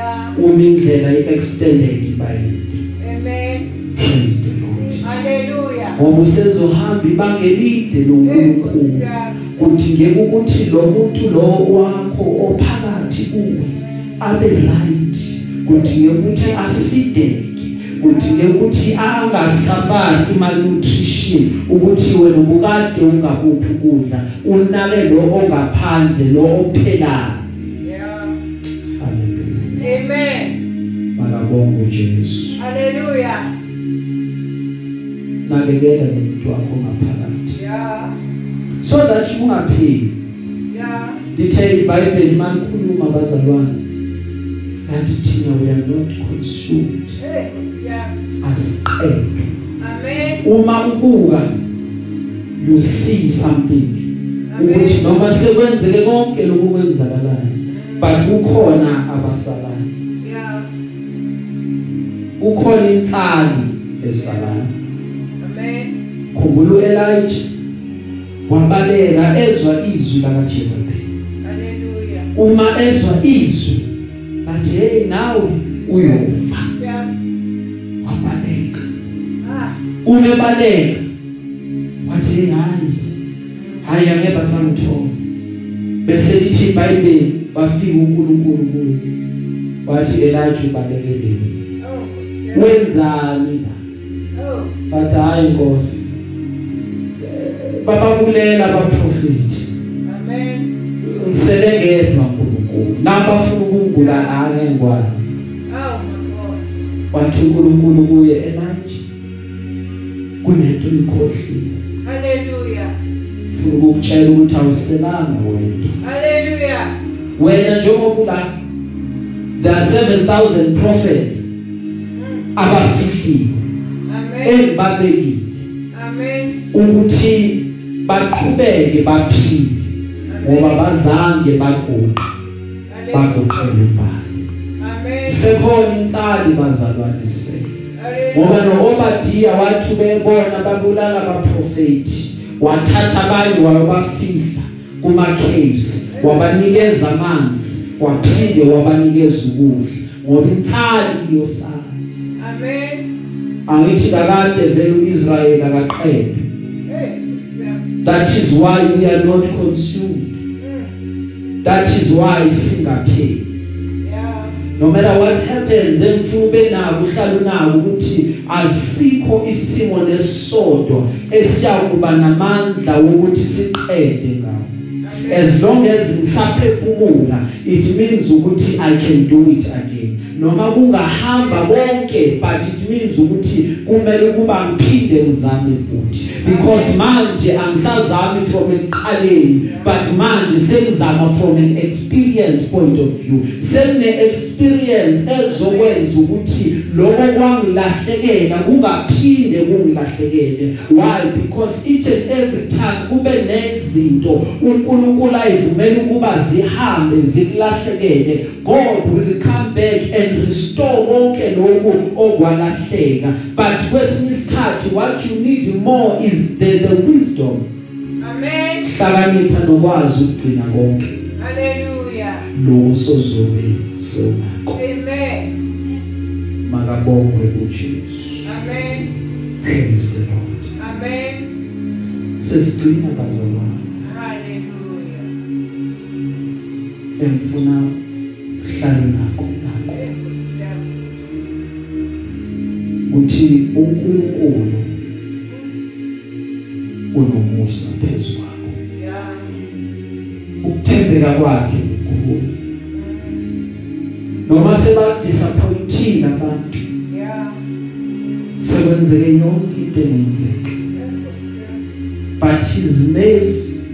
Yeah. uma indlela iextended ibayinde Amen. praise the lord Hallelujah. ngoba usezohamba ibanga elide Hey, noNkulunkulu Kusia. udingeka ukuthi lo muntu lo wakho ophakathi kuwe abe right kudingeka ukuthi afideke kudingeka ukuthi angasafari malnutrition ukuthi wena ubukade ungakuphi ukudla unake lo ongaphandle lo ophelayo makabonga uJesu Hallelujah. nakekela lo muntu wakho ngaphakathi Yeah. so that ungapheli Yeah. lithe iBhayibheli manikhuluma bazalwane yathi thina we are not consumed Hey, Kusia. asiqedwe Amen. uma ubuka you see something ukuthi noma sekwenzeke konke lokhu kwenzakalayo but kukhona abasalayo Yeah. Kukhona insali esalayo Amen. khumbula uElijah wabaleka ezwa izwi laka Jezebel Hallelujah. uma ezwa izwi lathi hey nawe uyofa Yeah. wabaleka Ah. uma ebaleka wathi hey hayi hayi angeba sangithola bese lithi iBhayibheli bafika uNkulunkulu kuye wathi Elijah ubalekele Oh. Yeah. Wenzani la Oh. bathi hayi Nkosi Eh, bababulela abaprofeti Amen. ngiselengedwa uNkulunkulu nabafuna ukungula ake ngwane Oh my God. wathi uNkulunkulu kuye Elijah kunento ikhohliwe Hallelujah. ufuna ukutshela ukuthi awuselanga wedwa Hallelujah. wena njengoba la there are 7000 prophets abafihliwe Amen. engibabekile Amen. ukuthi baqhubeke baphile ngoba bazange baguqa Hallelujah. baguqela umbali Amen. sekhona insali bazalwane se ngoba Hallelujah. noObadiya wathi bebona babulala abaprofeti wathatha abanye wabafihla kuma caves wabanikeza amanzi waphinde wabanikeza ukudla ngoba insali yosana Amen. angithi kakade vele uIsrael akaqedwe Hey. Yeah. that is why we are not consumed Mm. that is why singapheli Yeah. no matter what happens emfundo benako uhlala unako ukuthi asikho isimo nesodwa esiyakuba namandla wokuthi siqede ngawo Amen. As long as ngisaphefumula it means ukuthi i can do it again. Noma kungahamba bonke but it means ukuthi kumele ukuba ngiphinde ngizame futhi. Because manje angisazami from eqaleni but manje sengizama from an experience point of view. Sengine experience ezokwenza ukuthi lokho kwangilahlekela kungaphinde kungilahlekele why because each and every time kube nezinto uNkulunkulu ayivumela ukuba zihambe zilahlekele God will come back and restore konke lokhu okwalahleka but kwesinye isikhathi what you need more is the the wisdom Amen. hlakanipha nokwazi ukugcina konke Hallelujah. lo sozobe sonako Amen. makabongwe uJesu Amen. Praise the Lord Amen. sesigcina bazalwane Hallelujah. emfuna hlala nako nako Yeah. uthi uNkulunkulu unomusa phezulu Yeah. ukuthembeka kwakhe kukhulu noma sebadisappointina abantu Yeah. Sekwenzeke yonke into engenzeka but his mercy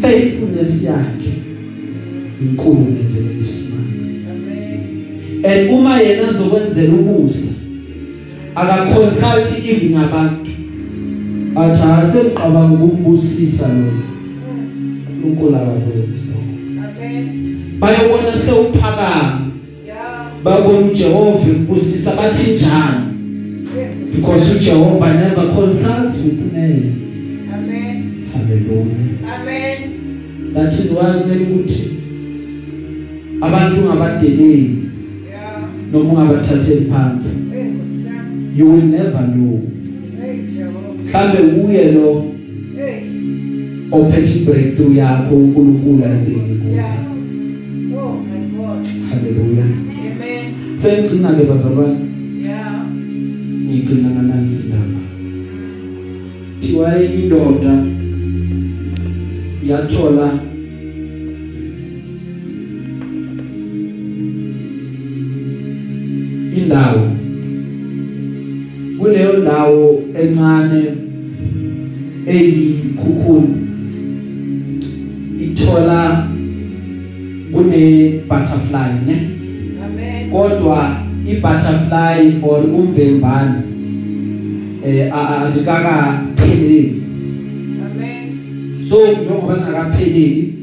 faithfulness yakhe inkulu ngendlela esimanga Amen. and uma yena azokwenzela umusa akaconsult even abantu athi asemqabanga ukumbusisa lo uNkulunkulu Amen. bayobona sewuphakama babona uJehova ebusisa bathi njani. Because uJehova never consults with men Amen. hallelujah Amen. that is why kumele ukuthi abantu ngabadeleli Yeah. noma ungabathatheli phansi Hey, you will never know Hey, Jehovah. mhlambe uye lo Hey. ophethe breakthrough yakho uNkulunkulu ayibeke kuwe Yeah. Oh my God. hallelujah Amen. sengcina ke bazalwane Yeah. Ngigcina nansi laba thiwa indoda yathola indawo. Kuleyo ndawo encane eyikhukhuni. Ithola kune butterfly ne? Amen. kodwa ibutterfly or umvemvane eh a- a- alikaka pheleli Amen. so njengoba lingakapheleli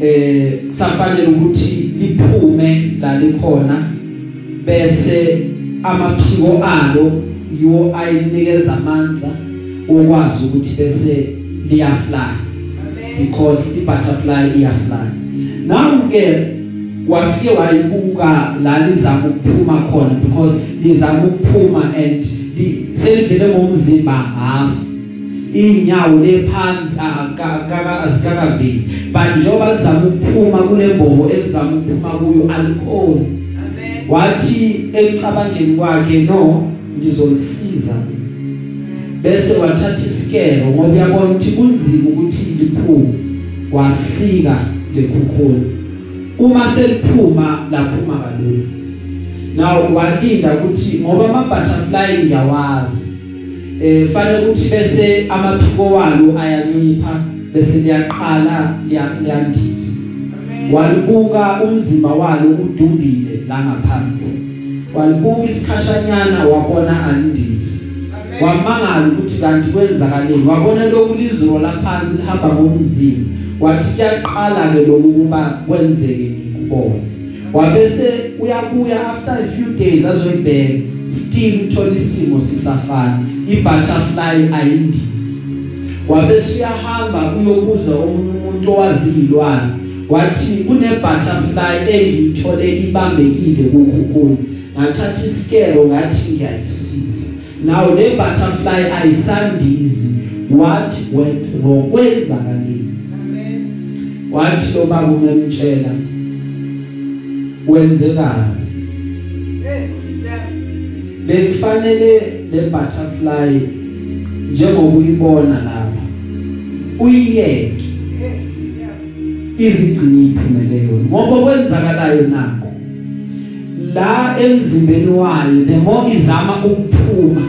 eh kusafanele ukuthi liphume la likhona bese amaphiko alo yiwo ayinikeza amandla okwazi ukuthi bese liyafly. Because ibutterfly iyafly. Now ke wafike wayibuka la lizama ukuphuma khona because lizama ukuphuma and li- selivele ngomzimba half. Inyawo lephansi akaka azikakaveli but njengoba lizama ukuphuma kulembobo elizama ukuphuma kuyo Amen. wathi ecabangeni kwakhe no ngizolisiza mina bese wathatha isikelo ngoba uyabona ukuthi kunzima ukuthi liphume. Wasika lekhukhula uma seliphuma laphuma kalula. Now walinda ukuthi ngoba ama butterfly ngiyawazi eh fanele ukuthi bese amaphiko walo ayancipha bese liyaqala liya- liyandisa. Walibuka umzimba walo udumbile la ngaphansi. Walibuka isikhashanyana wabona andisi. Amen. wamangala ukuthi kanti kwenzakaleni. Wabona lokhu lizuro laphansi lihamba ngomzimba. Wathi kuyaqala ke lokhu kuba kwenzeke ngikubona wabese uyabuya after a few days azoyibheka still uthola isimo sisafana. Ibutterfly ayindizi wabese uyahamba uyobuza omunye umuntu owazilwane wathi kune butterfly engiyithole ibambekile kukhukhulu ngathatha isikelo ngathi ngiyayisiza. Now le butterfly ayisandizi. What went wrong kwenza kanini? Amen. wathi lo baba umemtshela. Wenzekani? Hey, Kusiyami. bekufanele le butterfly njengoba uyibona lapha. Uyiyeke. Izigcina iphumelelo ngoba kwenzakalayo nakho la emzimbeni wayo the more izama ukuphuma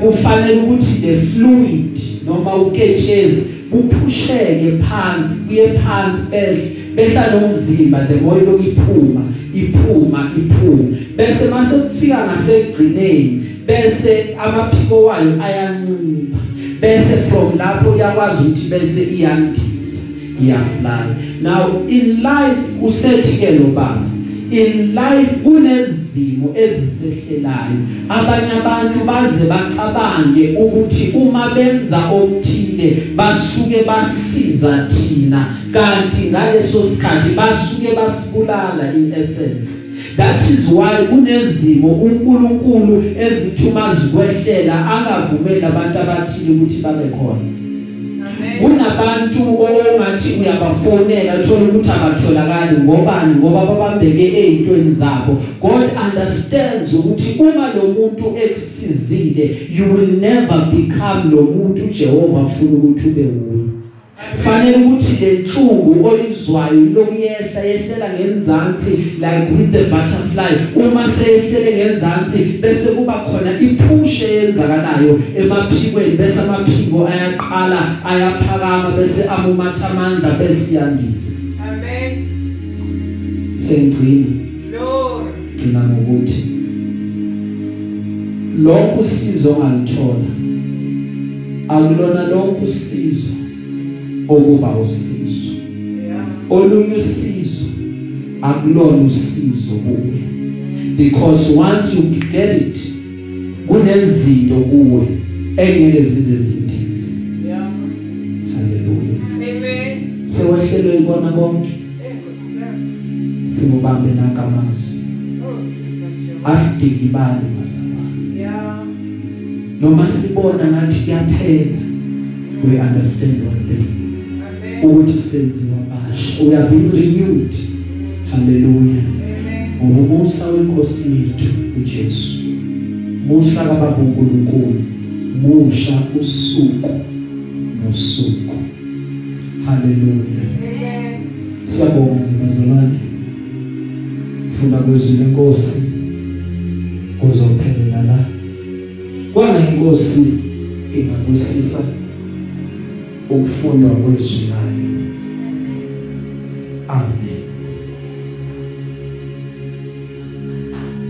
kufanele ukuthi the fluid noma uketshezi kuphusheke phansi kuye phansi behle behla nomzimba the more lokhu iphuma iphuma iphuma. Bese mase kufika ngasekugcineni bese amaphiko wayo ayancipha. Bese from lapho uyakwazi ukuthi bese iyandisa iyafly now in life usethi ke lo baba in life kunezimo ezisehlelayo abanye abantu baze bacabange ukuthi uma benza okuthile basuke basiza thina. Kanti ngaleso sikhathi basuke basibulala in essence that is why kunezimo uNkulunkulu ezithuma zikwehlela angavumeli abantu abathile ukuthi babe khona. Kunabantu ongathi uyabafonela uthola ukuthi abatholakali ngobani ngoba babambeke ezintweni zabo. God understands ukuthi uma lo muntu ekusizile you will never become lo muntu Jehova ufuna ukuthi ube wuye fanele ukuthi lenhlungu oyizwayo lokuyehla yehlela ngenzansi like with the butterfly. Uma seyehlele ngenzansi bese kuba khona ipush eyenzakalayo emaphikweni bese amaphiko ayaqala ayaphakama bese amumatha amandla bese yandisa Amen. sengcini Glory. gcina ngokuthi lokhu usizo ngalithola akulona lokhu usizo okuba usizo Yeah. olunye usizo akulona usizo kuwe because once you get it kunezinto kuwe engeke zize zindize Yeah. haleluya Amen. sewehlelwe ikona konke Hey, Kusiyami. ufuna ubambe nakamazwi Oh, Sister Jehovah. asidiki bani bazalwane Yeah. noma sibona ngathi kuyaphela we understand one thing Amen. Ukuthi senziwa basha we are being renewed. Haleluya Amen. umusa wenkosi yethu uJesu. Musa kababa uNkulunkulu musha usuku nosuku. Haleluya Amen. siyabonga bazalwane funa kwezwi lenkosi. Kuzophelela la. Kwana inkosi ingabusisa ukufundwa kwezwi amen